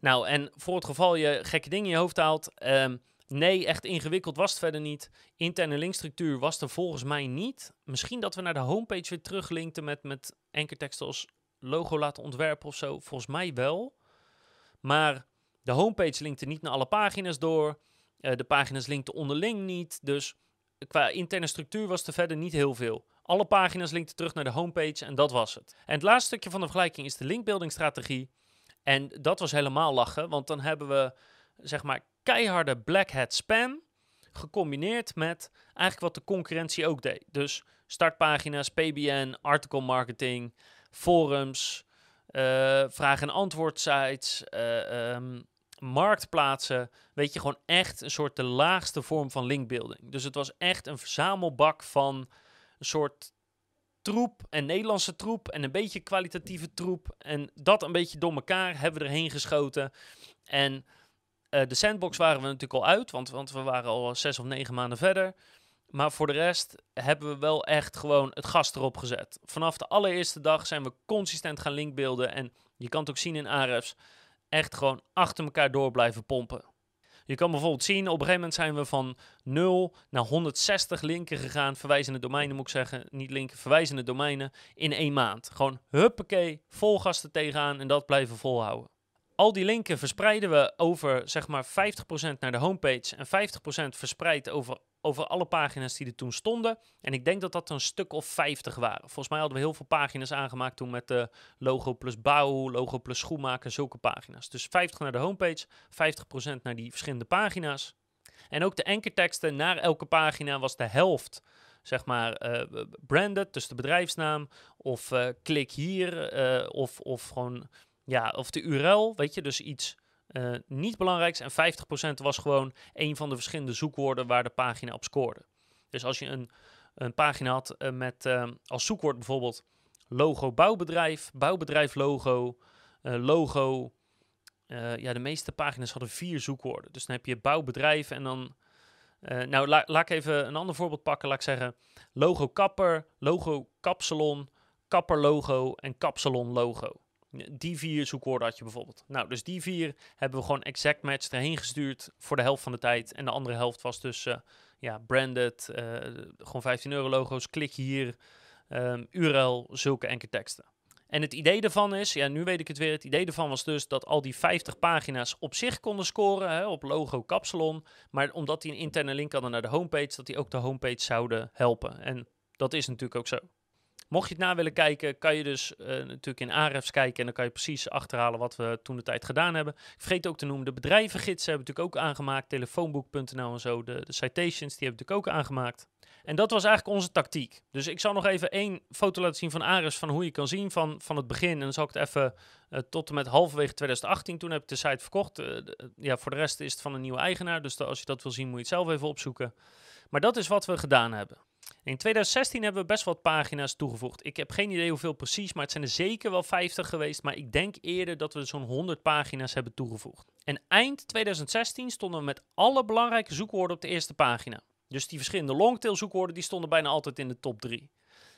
Nou, en voor het geval je gekke dingen in je hoofd haalt, ehm, nee, echt ingewikkeld was het verder niet. Interne linkstructuur was er volgens mij niet. Misschien dat we naar de homepage weer teruglinkten met, met enkerteksten als logo laten ontwerpen of zo. Volgens mij wel. Maar de homepage linkte niet naar alle pagina's door. Uh, de pagina's linkten onderling niet. Dus qua interne structuur was er verder niet heel veel. Alle pagina's linkten terug naar de homepage en dat was het. En het laatste stukje van de vergelijking is de linkbuilding strategie. En dat was helemaal lachen, want dan hebben we zeg maar keiharde black hat spam gecombineerd met eigenlijk wat de concurrentie ook deed. Dus startpagina's, PBN, article marketing, forums, vraag- en antwoord sites, uh, um, marktplaatsen. Weet je, gewoon echt een soort de laagste vorm van linkbuilding. Dus het was echt een verzamelbak van een soort troep en Nederlandse troep en een beetje kwalitatieve troep. En dat een beetje door elkaar hebben we erheen geschoten. En uh, de sandbox waren we natuurlijk al uit, want, want we waren al zes of negen maanden verder. Maar voor de rest hebben we wel echt gewoon het gas erop gezet. Vanaf de allereerste dag zijn we consistent gaan linkbeelden. En je kan het ook zien in Ahrefs. Echt gewoon achter elkaar door blijven pompen. Je kan bijvoorbeeld zien, op een gegeven moment zijn we van 0 naar 160 linken gegaan. Verwijzende domeinen moet ik zeggen. Niet linken, verwijzende domeinen. In één maand. Gewoon huppakee, vol gas tegenaan en dat blijven volhouden. Al die linken verspreiden we over zeg maar 50% naar de homepage en 50% verspreid over over alle pagina's die er toen stonden. En ik denk dat dat een stuk of 50 waren. Volgens mij hadden we heel veel pagina's aangemaakt toen met de logo plus bouw, logo plus schoenmaker, zulke pagina's. Dus 50 naar de homepage, 50% naar die verschillende pagina's. En ook de ankerteksten naar elke pagina was de helft zeg maar uh, branded, dus de bedrijfsnaam, of uh, klik hier, of, of gewoon, ja, of de URL, weet je, dus iets uh, niet belangrijks. En 50% was gewoon een van de verschillende zoekwoorden waar de pagina op scoorde. Dus als je een, een pagina had uh, met uh, als zoekwoord bijvoorbeeld logo bouwbedrijf, bouwbedrijf logo, logo. ja, de meeste pagina's hadden vier zoekwoorden. Dus dan heb je bouwbedrijf en dan... nou, la, laat ik even een ander voorbeeld pakken. Laat ik zeggen logo kapper, logo kapsalon, kapper logo en kapsalon logo. Die vier zoekwoorden had je bijvoorbeeld. Nou, dus die vier hebben we gewoon exact match erheen gestuurd voor de helft van de tijd. En de andere helft was dus uh, ja, branded, uh, gewoon 15 euro logo's, klik hier, um, URL, zulke enkele teksten. En het idee ervan is, ja, nu weet ik het weer, het idee ervan was dus dat al die 50 pagina's op zich konden scoren hè, op logo Kapsalon. Maar omdat die een interne link hadden naar de homepage, dat die ook de homepage zouden helpen. En dat is natuurlijk ook zo. Mocht je het na willen kijken, kan je dus uh, natuurlijk in Ahrefs kijken en dan kan je precies achterhalen wat we toen de tijd gedaan hebben. Ik vergeet ook te noemen, de bedrijvengidsen hebben natuurlijk ook aangemaakt, telefoonboek.nl en zo, de, citations, die hebben natuurlijk ook aangemaakt. En dat was eigenlijk onze tactiek. Dus ik zal nog even één foto laten zien van Ares van hoe je kan zien van, van het begin. En dan zal ik het even uh, tot en met halverwege 2018, toen heb ik de site verkocht. Uh, ja, voor de rest is het van een nieuwe eigenaar, dus als je dat wil zien moet je het zelf even opzoeken. Maar dat is wat we gedaan hebben. In 2016 hebben we best wat pagina's toegevoegd. Ik heb geen idee hoeveel precies, maar het zijn er zeker wel 50 geweest. Maar ik denk eerder dat we zo'n 100 pagina's hebben toegevoegd. En eind 2016 stonden we met alle belangrijke zoekwoorden op de eerste pagina. Dus die verschillende longtail zoekwoorden die stonden bijna altijd in de top 3.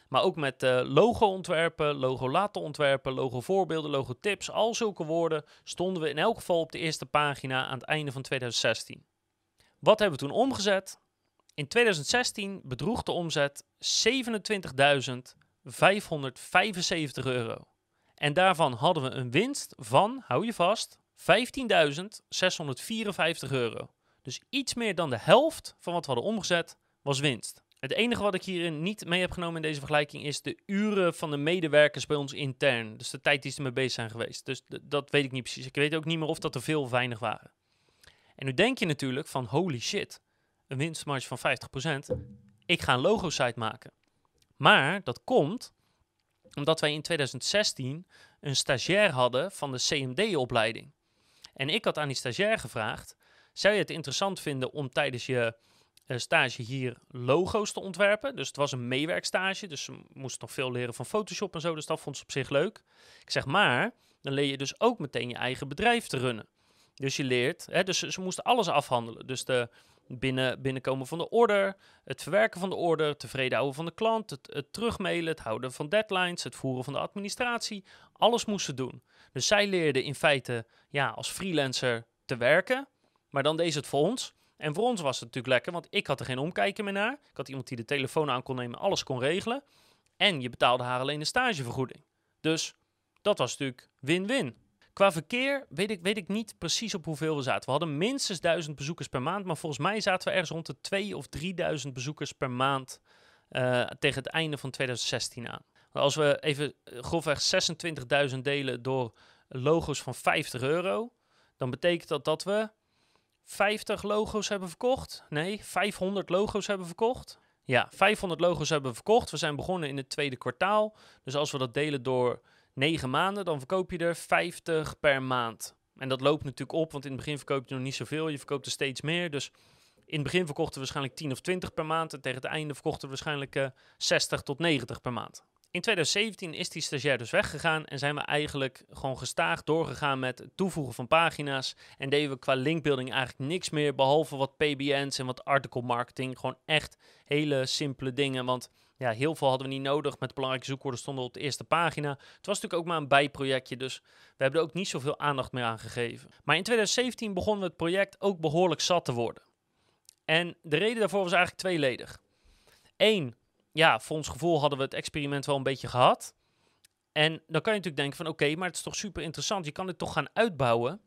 Maar ook met uh, logo-ontwerpen, logo laten ontwerpen, logo-voorbeelden, logo-tips, al zulke woorden stonden we in elk geval op de eerste pagina aan het einde van 2016. Wat hebben we toen omgezet? In 2016 bedroeg de omzet 27.575 euro. En daarvan hadden we een winst van, hou je vast, 15.654 euro. Dus iets meer dan de helft van wat we hadden omgezet was winst. Het enige wat ik hierin niet mee heb genomen in deze vergelijking is de uren van de medewerkers bij ons intern. Dus de tijd die ze mee bezig zijn geweest. Dus dat weet ik niet precies. Ik weet ook niet meer of dat er veel of weinig waren. En nu denk je natuurlijk van holy shit, een winstmarge van 50%. Ik ga een logo-site maken. Maar dat komt omdat wij in 2016 een stagiair hadden van de CMD-opleiding. En ik had aan die stagiair gevraagd: zou je het interessant vinden om tijdens je uh, stage hier logo's te ontwerpen? Dus het was een meewerkstage, dus ze moest nog veel leren van Photoshop en zo, dus dat vond ze op zich leuk. Ik zeg maar, dan leer je dus ook meteen je eigen bedrijf te runnen. Dus je leert, hè, dus ze, ze moesten alles afhandelen. Dus de binnen, binnenkomen van de order, het verwerken van de order, tevreden houden van de klant, het, terugmailen, het houden van deadlines, het voeren van de administratie. Alles moesten doen. Dus zij leerden in feite ja, als freelancer te werken, maar dan deed ze het voor ons. En voor ons was het natuurlijk lekker, want ik had er geen omkijken meer naar. Ik had iemand die de telefoon aan kon nemen, alles kon regelen. En je betaalde haar alleen een stagevergoeding. Dus dat was natuurlijk win-win. Qua verkeer weet ik, weet ik niet precies op hoeveel we zaten. We hadden minstens 1000 bezoekers per maand, maar volgens mij zaten we ergens rond de 2 of 3000 bezoekers per maand uh, tegen het einde van 2016 aan. Als we even eh, grofweg 26.000 delen door logo's van 50 euro, dan betekent dat dat we 50 logo's hebben verkocht. Nee, 500 logo's hebben verkocht. Ja, 500 logo's hebben verkocht. We zijn begonnen in het tweede kwartaal. Dus als we dat delen door 9 maanden, dan verkoop je er 50 per maand. En dat loopt natuurlijk op, want in het begin verkoop je nog niet zoveel. Je verkoopt er steeds meer. Dus in het begin verkochten we waarschijnlijk 10 of 20 per maand. En tegen het einde verkochten we waarschijnlijk uh, eh, 60 tot 90 per maand. In 2017 is die stagiair dus weggegaan en zijn we eigenlijk gewoon gestaag doorgegaan met het toevoegen van pagina's. En deden we qua linkbuilding eigenlijk niks meer, behalve wat PBN's en wat article marketing. Gewoon echt hele simpele dingen, want ja, heel veel hadden we niet nodig. Met belangrijke zoekwoorden stonden op de eerste pagina. Het was natuurlijk ook maar een bijprojectje, dus we hebben er ook niet zoveel aandacht meer aan gegeven. Maar in 2017 begonnen we het project ook behoorlijk zat te worden. En de reden daarvoor was eigenlijk tweeledig. Eén, ja, voor ons gevoel hadden we het experiment wel een beetje gehad. En dan kan je natuurlijk denken van oké, maar het is toch super interessant. Je kan dit toch gaan uitbouwen.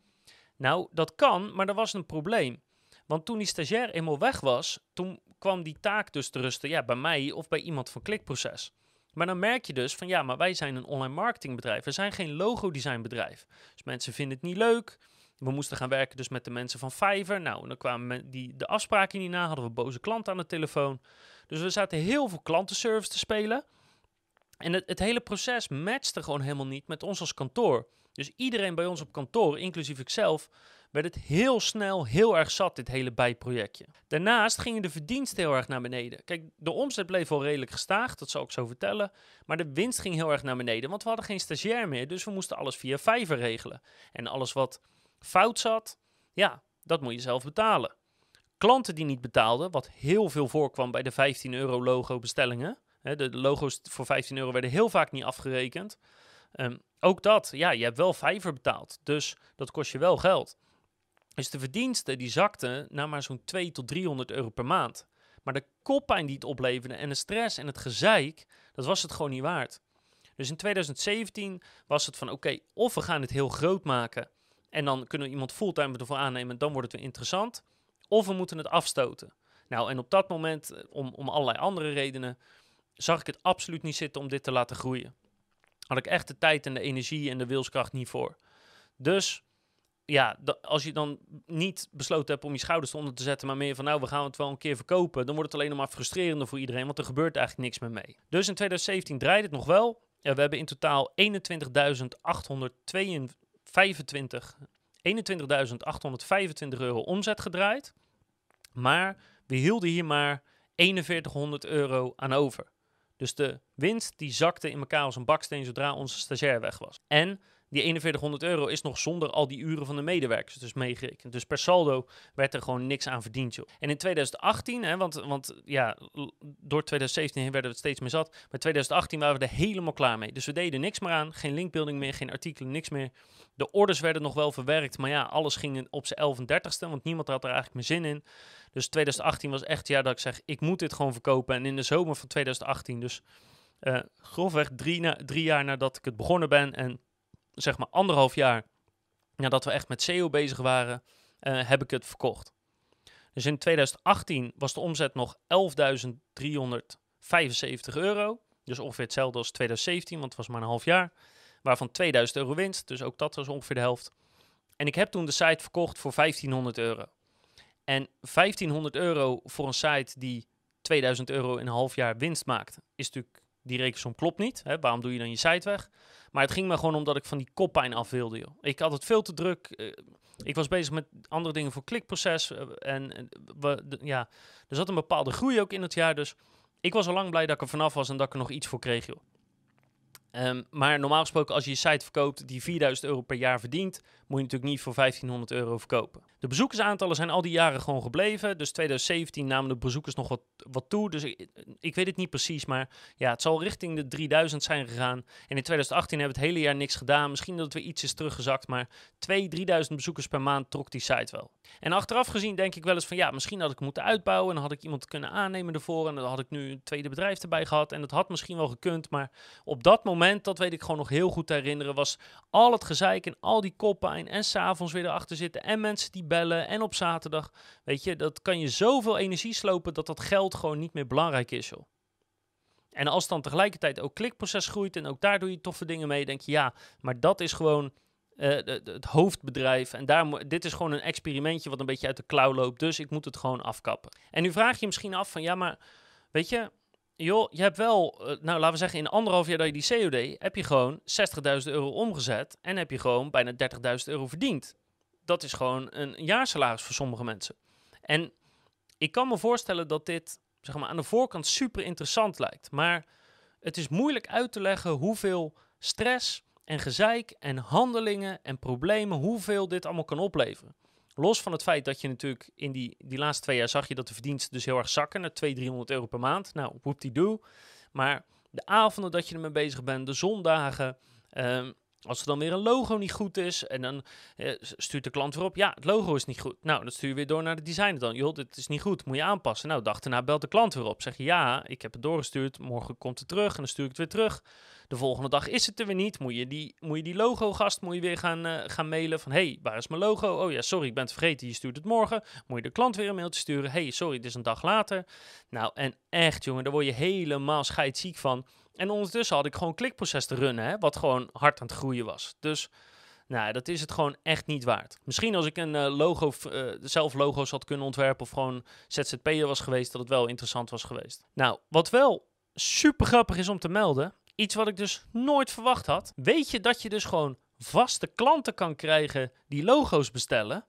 Nou, dat kan, maar er was een probleem. Want toen die stagiair eenmaal weg was, toen kwam die taak dus te rusten ja, bij mij of bij iemand van Klikproces. Maar dan merk je dus van ja, maar wij zijn een online marketingbedrijf. We zijn geen logo-designbedrijf. Dus mensen vinden het niet leuk. We moesten gaan werken dus met de mensen van Fiverr. Nou, dan kwamen die, de afspraken niet na, hadden we boze klanten aan de telefoon. Dus we zaten heel veel klantenservice te spelen. En het, het hele proces matchte gewoon helemaal niet met ons als kantoor. Dus iedereen bij ons op kantoor, inclusief ikzelf, werd het heel snel heel erg zat, dit hele bijprojectje. Daarnaast gingen de verdiensten heel erg naar beneden. Kijk, de omzet bleef wel redelijk gestaag, dat zal ik zo vertellen. Maar de winst ging heel erg naar beneden, want we hadden geen stagiair meer. Dus we moesten alles via Fiverr regelen. En alles wat fout zat, ja, dat moet je zelf betalen. Klanten die niet betaalden, wat heel veel voorkwam bij de 15 euro logo bestellingen. de logo's voor 15 euro werden heel vaak niet afgerekend. Um, ook dat, ja, je hebt wel vijver betaald, dus dat kost je wel geld. Dus de verdiensten die zakten naar maar zo'n 2 tot 300 euro per maand. Maar de koppijn die het opleverde en de stress en het gezeik, dat was het gewoon niet waard. Dus in 2017 was het van oké, of we gaan het heel groot maken en dan kunnen we iemand fulltime ervoor aannemen, dan wordt het weer interessant. Of we moeten het afstoten. Nou, en op dat moment, eh, om, om allerlei andere redenen, zag ik het absoluut niet zitten om dit te laten groeien. Had ik echt de tijd en de energie en de wilskracht niet voor. Dus ja, als je dan niet besloten hebt om je schouders eronder te zetten, maar meer van nou, we gaan het wel een keer verkopen, dan wordt het alleen nog maar frustrerender voor iedereen, want er gebeurt eigenlijk niks meer mee. Dus in 2017 draaide het nog wel. we hebben in totaal 21.825 21.825 euro omzet gedraaid. Maar we hielden hier maar 4100 euro aan over. Dus de winst die zakte in elkaar als een baksteen zodra onze stagiair weg was. En die 4100 euro is nog zonder al die uren van de medewerkers dus meegerekend. Dus per saldo werd er gewoon niks aan verdiend. Joh. En in 2018, hè, want, want ja, door 2017 heen werden we steeds meer zat. Maar 2018 waren we er helemaal klaar mee. Dus we deden niks meer aan. Geen linkbuilding meer, geen artikelen, niks meer. De orders werden nog wel verwerkt. Maar ja, alles ging op zijn 11 30ste. Want niemand had er eigenlijk meer zin in. Dus 2018 was echt ja dat ik zeg, ik moet dit gewoon verkopen. En in de zomer van 2018, dus uh, grofweg drie, na, drie jaar nadat ik het begonnen ben en zeg maar anderhalf jaar nadat we echt met SEO bezig waren, uh, heb ik het verkocht. Dus in 2018 was de omzet nog 11.375 euro. Dus ongeveer hetzelfde als 2017, want het was maar een half jaar. Waarvan 2000 euro winst, dus ook dat was ongeveer de helft. En ik heb toen de site verkocht voor 1500 euro. En 1500 euro voor een site die 2000 euro in een half jaar winst maakt, is natuurlijk, die rekensom klopt niet. Hè? Waarom doe je dan je site weg? Maar het ging me gewoon omdat ik van die koppijn af wilde. Joh. Ik had het veel te druk. Eh, ik was bezig met andere dingen voor klikproces. Uh, en ja, er zat een bepaalde groei ook in het jaar. Dus ik was al lang blij dat ik er vanaf was en dat ik er nog iets voor kreeg. Joh. Um, maar normaal gesproken, als je je site verkoopt die 4000 euro per jaar verdient, moet je natuurlijk niet voor 1500 euro verkopen. De bezoekersaantallen zijn al die jaren gewoon gebleven. Dus 2017 namen de bezoekers nog wat, wat toe. Dus ik, weet het niet precies, maar ja, het zal richting de 3000 zijn gegaan. En in 2018 hebben we het hele jaar niks gedaan. Misschien dat het weer iets is teruggezakt, maar 2.000, 3000 bezoekers per maand trok die site wel. En achteraf gezien denk ik wel eens van ja, misschien had ik moeten uitbouwen. En dan had ik iemand kunnen aannemen ervoor. En dan had ik nu een tweede bedrijf erbij gehad. En dat had misschien wel gekund. Maar op dat moment, dat weet ik gewoon nog heel goed te herinneren, was al het gezeik en al die koppijn en s'avonds weer erachter zitten. En mensen die bellen en op zaterdag. Weet je, dat kan je zoveel energie slopen dat dat geld gewoon niet meer belangrijk is, joh. En als dan tegelijkertijd ook klikproces groeit en ook daar doe je toffe dingen mee, denk je ja, maar dat is gewoon uh, het hoofdbedrijf. En daar, dit is gewoon een experimentje wat een beetje uit de klauw loopt. Dus ik moet het gewoon afkappen. En nu vraag je misschien af van ja, maar weet je, joh, je hebt wel, uh, nou laten we zeggen in anderhalf jaar dat je die COD, heb je gewoon 60.000 euro omgezet en heb je gewoon bijna 30.000 euro verdiend. Dat is gewoon een jaarsalaris voor sommige mensen. En ik kan me voorstellen dat dit zeg maar, aan de voorkant super interessant lijkt. Maar het is moeilijk uit te leggen hoeveel stress en gezeik en handelingen en problemen, hoeveel dit allemaal kan opleveren. Los van het feit dat je natuurlijk in die, die laatste twee jaar zag je dat de verdiensten dus heel erg zakken naar 200, 300 euro per maand. Nou, whoop die doe. Maar de avonden dat je ermee bezig bent, de zondagen, ehm, als er dan weer een logo niet goed is en dan eh, stuurt de klant weer op, ja, het logo is niet goed. Nou, dan stuur je weer door naar de designer dan. Joh, dit is niet goed, moet je aanpassen. Nou, dag daarna belt de klant weer op. Zeg je, ja, ik heb het doorgestuurd, morgen komt het terug en dan stuur ik het weer terug. De volgende dag is het er weer niet. Moet je die, moet je die logo-gast moet je weer gaan, uh, gaan mailen van... hey, waar is mijn logo? Oh ja, sorry, ik ben het vergeten. Je stuurt het morgen. Moet je de klant weer een mailtje sturen. hey, sorry, het is een dag later. Nou, en echt, jongen, daar word je helemaal scheidziek van. En ondertussen had ik gewoon klikproces te runnen, hè, wat gewoon hard aan het groeien was. Dus... Nou, dat is het gewoon echt niet waard. Misschien als ik een uh, logo, uh, zelf logo's had kunnen ontwerpen of gewoon ZZP'er was geweest, dat het wel interessant was geweest. Nou, wat wel super grappig is om te melden, Iets wat ik dus nooit verwacht had. Weet je dat je dus gewoon vaste klanten kan krijgen die logo's bestellen?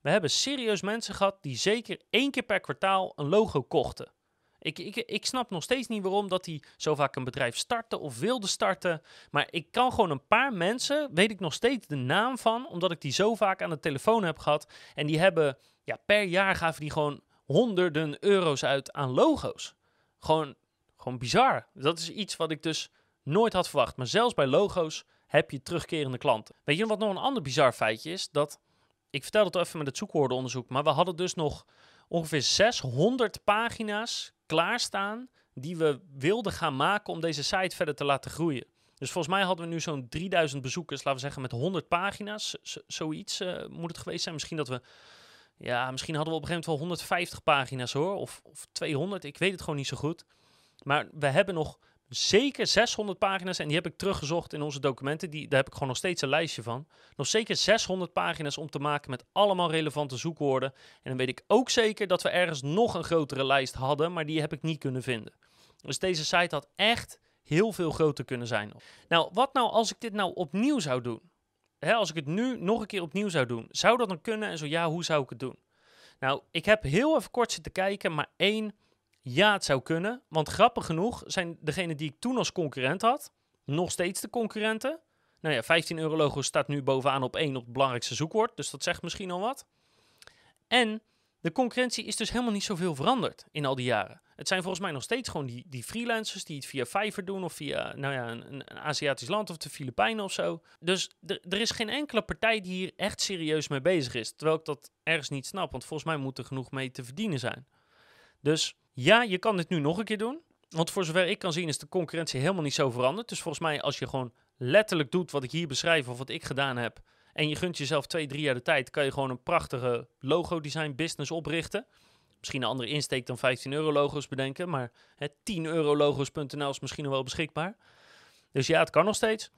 We hebben serieus mensen gehad die zeker één keer per kwartaal een logo kochten. Ik, ik, ik snap nog steeds niet waarom dat die zo vaak een bedrijf starten of wilde starten. Maar ik kan gewoon een paar mensen, weet ik nog steeds de naam van, omdat ik die zo vaak aan de telefoon heb gehad. En die hebben, ja, per jaar gaven die gewoon honderden euro's uit aan logo's. Gewoon gewoon bizar. Dat is iets wat ik dus nooit had verwacht. Maar zelfs bij logo's heb je terugkerende klanten. Weet je wat nog een ander bizar feitje is? Dat, ik vertel het even met het zoekwoordenonderzoek, maar we hadden dus nog ongeveer 600 pagina's klaarstaan die we wilden gaan maken om deze site verder te laten groeien. Dus volgens mij hadden we nu zo'n 3000 bezoekers, laten we zeggen met 100 pagina's. zoiets uh, moet het geweest zijn. Misschien dat we, ja, misschien hadden we op een gegeven moment wel 150 pagina's hoor, of, of 200. Ik weet het gewoon niet zo goed. Maar we hebben nog zeker 600 pagina's en die heb ik teruggezocht in onze documenten. Die, daar heb ik gewoon nog steeds een lijstje van. Nog zeker 600 pagina's om te maken met allemaal relevante zoekwoorden. En dan weet ik ook zeker dat we ergens nog een grotere lijst hadden, maar die heb ik niet kunnen vinden. Dus deze site had echt heel veel groter kunnen zijn. Nou, wat nou als ik dit nou opnieuw zou doen? Als ik het nu nog een keer opnieuw zou doen, zou dat dan kunnen? En zo ja, hoe zou ik het doen? Nou, ik heb heel even kort zitten kijken, maar één Ja, het zou kunnen. Want grappig genoeg zijn degenen die ik toen als concurrent had, nog steeds de concurrenten. Nou ja, 15 euro logo staat nu bovenaan op één op het belangrijkste zoekwoord. Dus dat zegt misschien al wat. En de concurrentie is dus helemaal niet zoveel veranderd in al die jaren. Het zijn volgens mij nog steeds gewoon die, die freelancers die het via Fiverr doen of via nou ja, een, een Aziatisch land of de Filipijnen of zo. Dus er is geen enkele partij die hier echt serieus mee bezig is. Terwijl ik dat ergens niet snap, want volgens mij moet er genoeg mee te verdienen zijn. Dus ja, je kan dit nu nog een keer doen. Want voor zover ik kan zien is de concurrentie helemaal niet zo veranderd. Dus volgens mij als je gewoon letterlijk doet wat ik hier beschrijf of wat ik gedaan heb... en je gunt jezelf twee, drie jaar de tijd... kan je gewoon een prachtige logo-design business oprichten. Misschien een andere insteek dan 15 euro logo's bedenken... maar 10 euro logo's.nl is misschien nog wel beschikbaar. Dus ja, het kan nog steeds.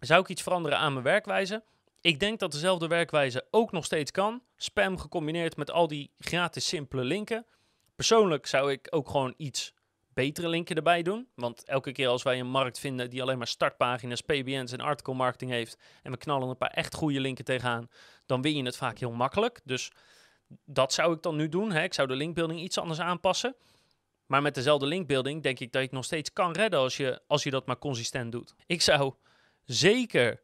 Zou ik iets veranderen aan mijn werkwijze? Ik denk dat dezelfde werkwijze ook nog steeds kan. Spam gecombineerd met al die gratis simpele linken. Persoonlijk zou ik ook gewoon iets betere linken erbij doen. Want elke keer als wij een markt vinden die alleen maar startpagina's, PBN's en article marketing heeft. en we knallen een paar echt goede linken tegenaan. dan win je het vaak heel makkelijk. Dus dat zou ik dan nu doen. Hè. Ik zou de linkbuilding iets anders aanpassen. Maar met dezelfde linkbuilding denk ik dat je het nog steeds kan redden als je, als je dat maar consistent doet. Ik zou zeker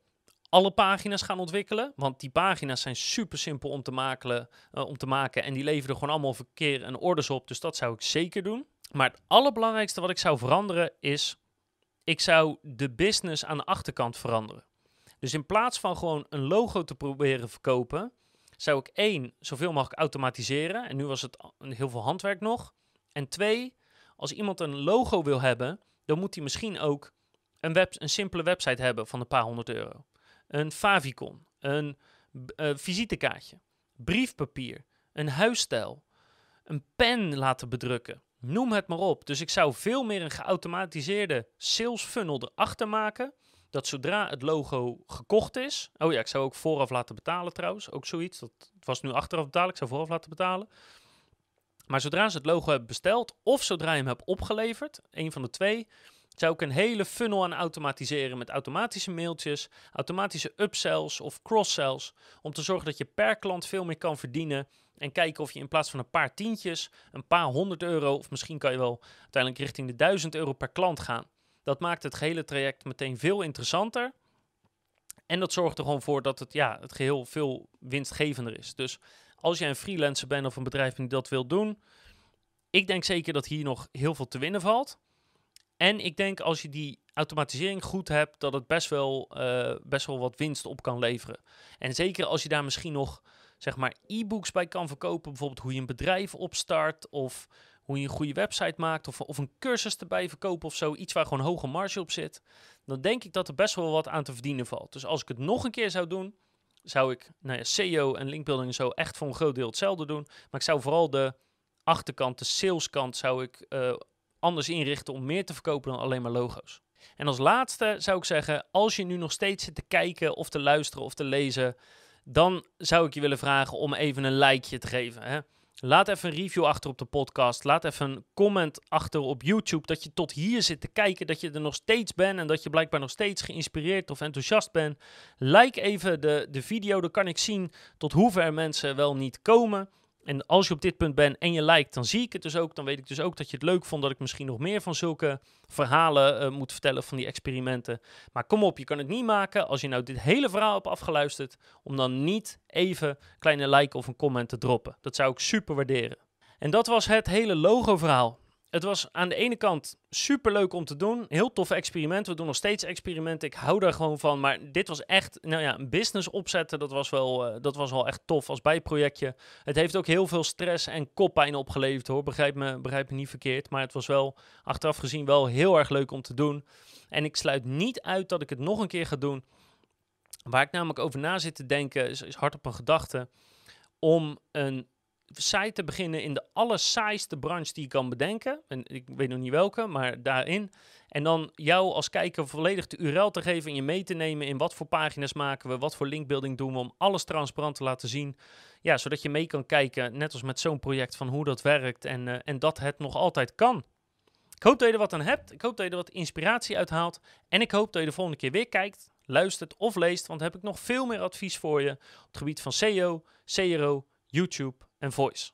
alle pagina's gaan ontwikkelen. Want die pagina's zijn super simpel om te, maken, uh, om te maken. En die leveren gewoon allemaal verkeer en orders op. Dus dat zou ik zeker doen. Maar het allerbelangrijkste wat ik zou veranderen is... Ik zou de business aan de achterkant veranderen. Dus in plaats van gewoon een logo te proberen verkopen... zou ik één, zoveel mogelijk automatiseren. En nu was het heel veel handwerk nog. En twee, als iemand een logo wil hebben... dan moet hij misschien ook een, een simpele website hebben van een paar honderd euro een favicon, een uh, visitekaartje, briefpapier, een huisstijl, een pen laten bedrukken. Noem het maar op. Dus ik zou veel meer een geautomatiseerde sales funnel erachter maken. Dat zodra het logo gekocht is. Oh ja, ik zou ook vooraf laten betalen trouwens. Ook zoiets. Dat was nu achteraf betalen. Ik zou vooraf laten betalen. Maar zodra ze het logo hebben besteld. Of zodra je hem hebt opgeleverd. Een van de twee zou ik een hele funnel aan automatiseren met automatische mailtjes, automatische upsells of cross-sells, om te zorgen dat je per klant veel meer kan verdienen en kijken of je in plaats van een paar tientjes, een paar honderd euro, of misschien kan je wel uiteindelijk richting de duizend euro per klant gaan. Dat maakt het gehele traject meteen veel interessanter. En dat zorgt er gewoon voor dat het, ja, het geheel veel winstgevender is. Dus als jij een freelancer bent of een bedrijf die dat wil doen, ik denk zeker dat hier nog heel veel te winnen valt. En ik denk als je die automatisering goed hebt, dat het best wel, uh, best wel wat winst op kan leveren. En zeker als je daar misschien nog zeg maar e-books bij kan verkopen, bijvoorbeeld hoe je een bedrijf opstart of hoe je een goede website maakt of, of een cursus erbij verkopen of zo, iets waar gewoon hoge marge op zit, dan denk ik dat er best wel wat aan te verdienen valt. Dus als ik het nog een keer zou doen, zou ik nou ja, SEO en linkbuilding zo echt voor een groot deel hetzelfde doen, maar ik zou vooral de achterkant, de saleskant, zou ik uh, anders inrichten om meer te verkopen dan alleen maar logo's. En als laatste zou ik zeggen, als je nu nog steeds zit te kijken of te luisteren of te lezen, dan zou ik je willen vragen om even een likeje te geven. Hè? Laat even een review achter op de podcast. Laat even een comment achter op YouTube dat je tot hier zit te kijken, dat je er nog steeds bent en dat je blijkbaar nog steeds geïnspireerd of enthousiast bent. Like even de, de video, dan kan ik zien tot hoever mensen wel niet komen. En als je op dit punt bent en je lijkt, dan zie ik het dus ook. Dan weet ik dus ook dat je het leuk vond dat ik misschien nog meer van zulke verhalen uh, moet vertellen van die experimenten. Maar kom op, je kan het niet maken als je nou dit hele verhaal hebt afgeluisterd, om dan niet even kleine like of een comment te droppen. Dat zou ik super waarderen. En dat was het hele logo verhaal het was aan de ene kant super leuk om te doen. Heel tof experiment. We doen nog steeds experimenten. Ik hou daar gewoon van. Maar dit was echt, nou ja, een business opzetten. Dat was wel, uh, dat was wel echt tof als bijprojectje. Het heeft ook heel veel stress en koppijn opgeleverd hoor. Begrijp me, begrijp me niet verkeerd. Maar het was wel, achteraf gezien, wel heel erg leuk om te doen. En ik sluit niet uit dat ik het nog een keer ga doen. Waar ik namelijk over na zit te denken, is, is hard op een gedachte. Om een site te beginnen in de allersaaiste branche die je kan bedenken. En ik weet nog niet welke, maar daarin. En dan jou als kijker volledig de URL te geven en je mee te nemen in wat voor pagina's maken we, wat voor linkbuilding doen we om alles transparant te laten zien. Ja, zodat je mee kan kijken, net als met zo'n project, van hoe dat werkt en, uh, en dat het nog altijd kan. Ik hoop dat je er wat aan hebt. Ik hoop dat je er wat inspiratie uit haalt. En ik hoop dat je de volgende keer weer kijkt, luistert of leest, want dan heb ik nog veel meer advies voor je op het gebied van SEO, CRO, YouTube and voice.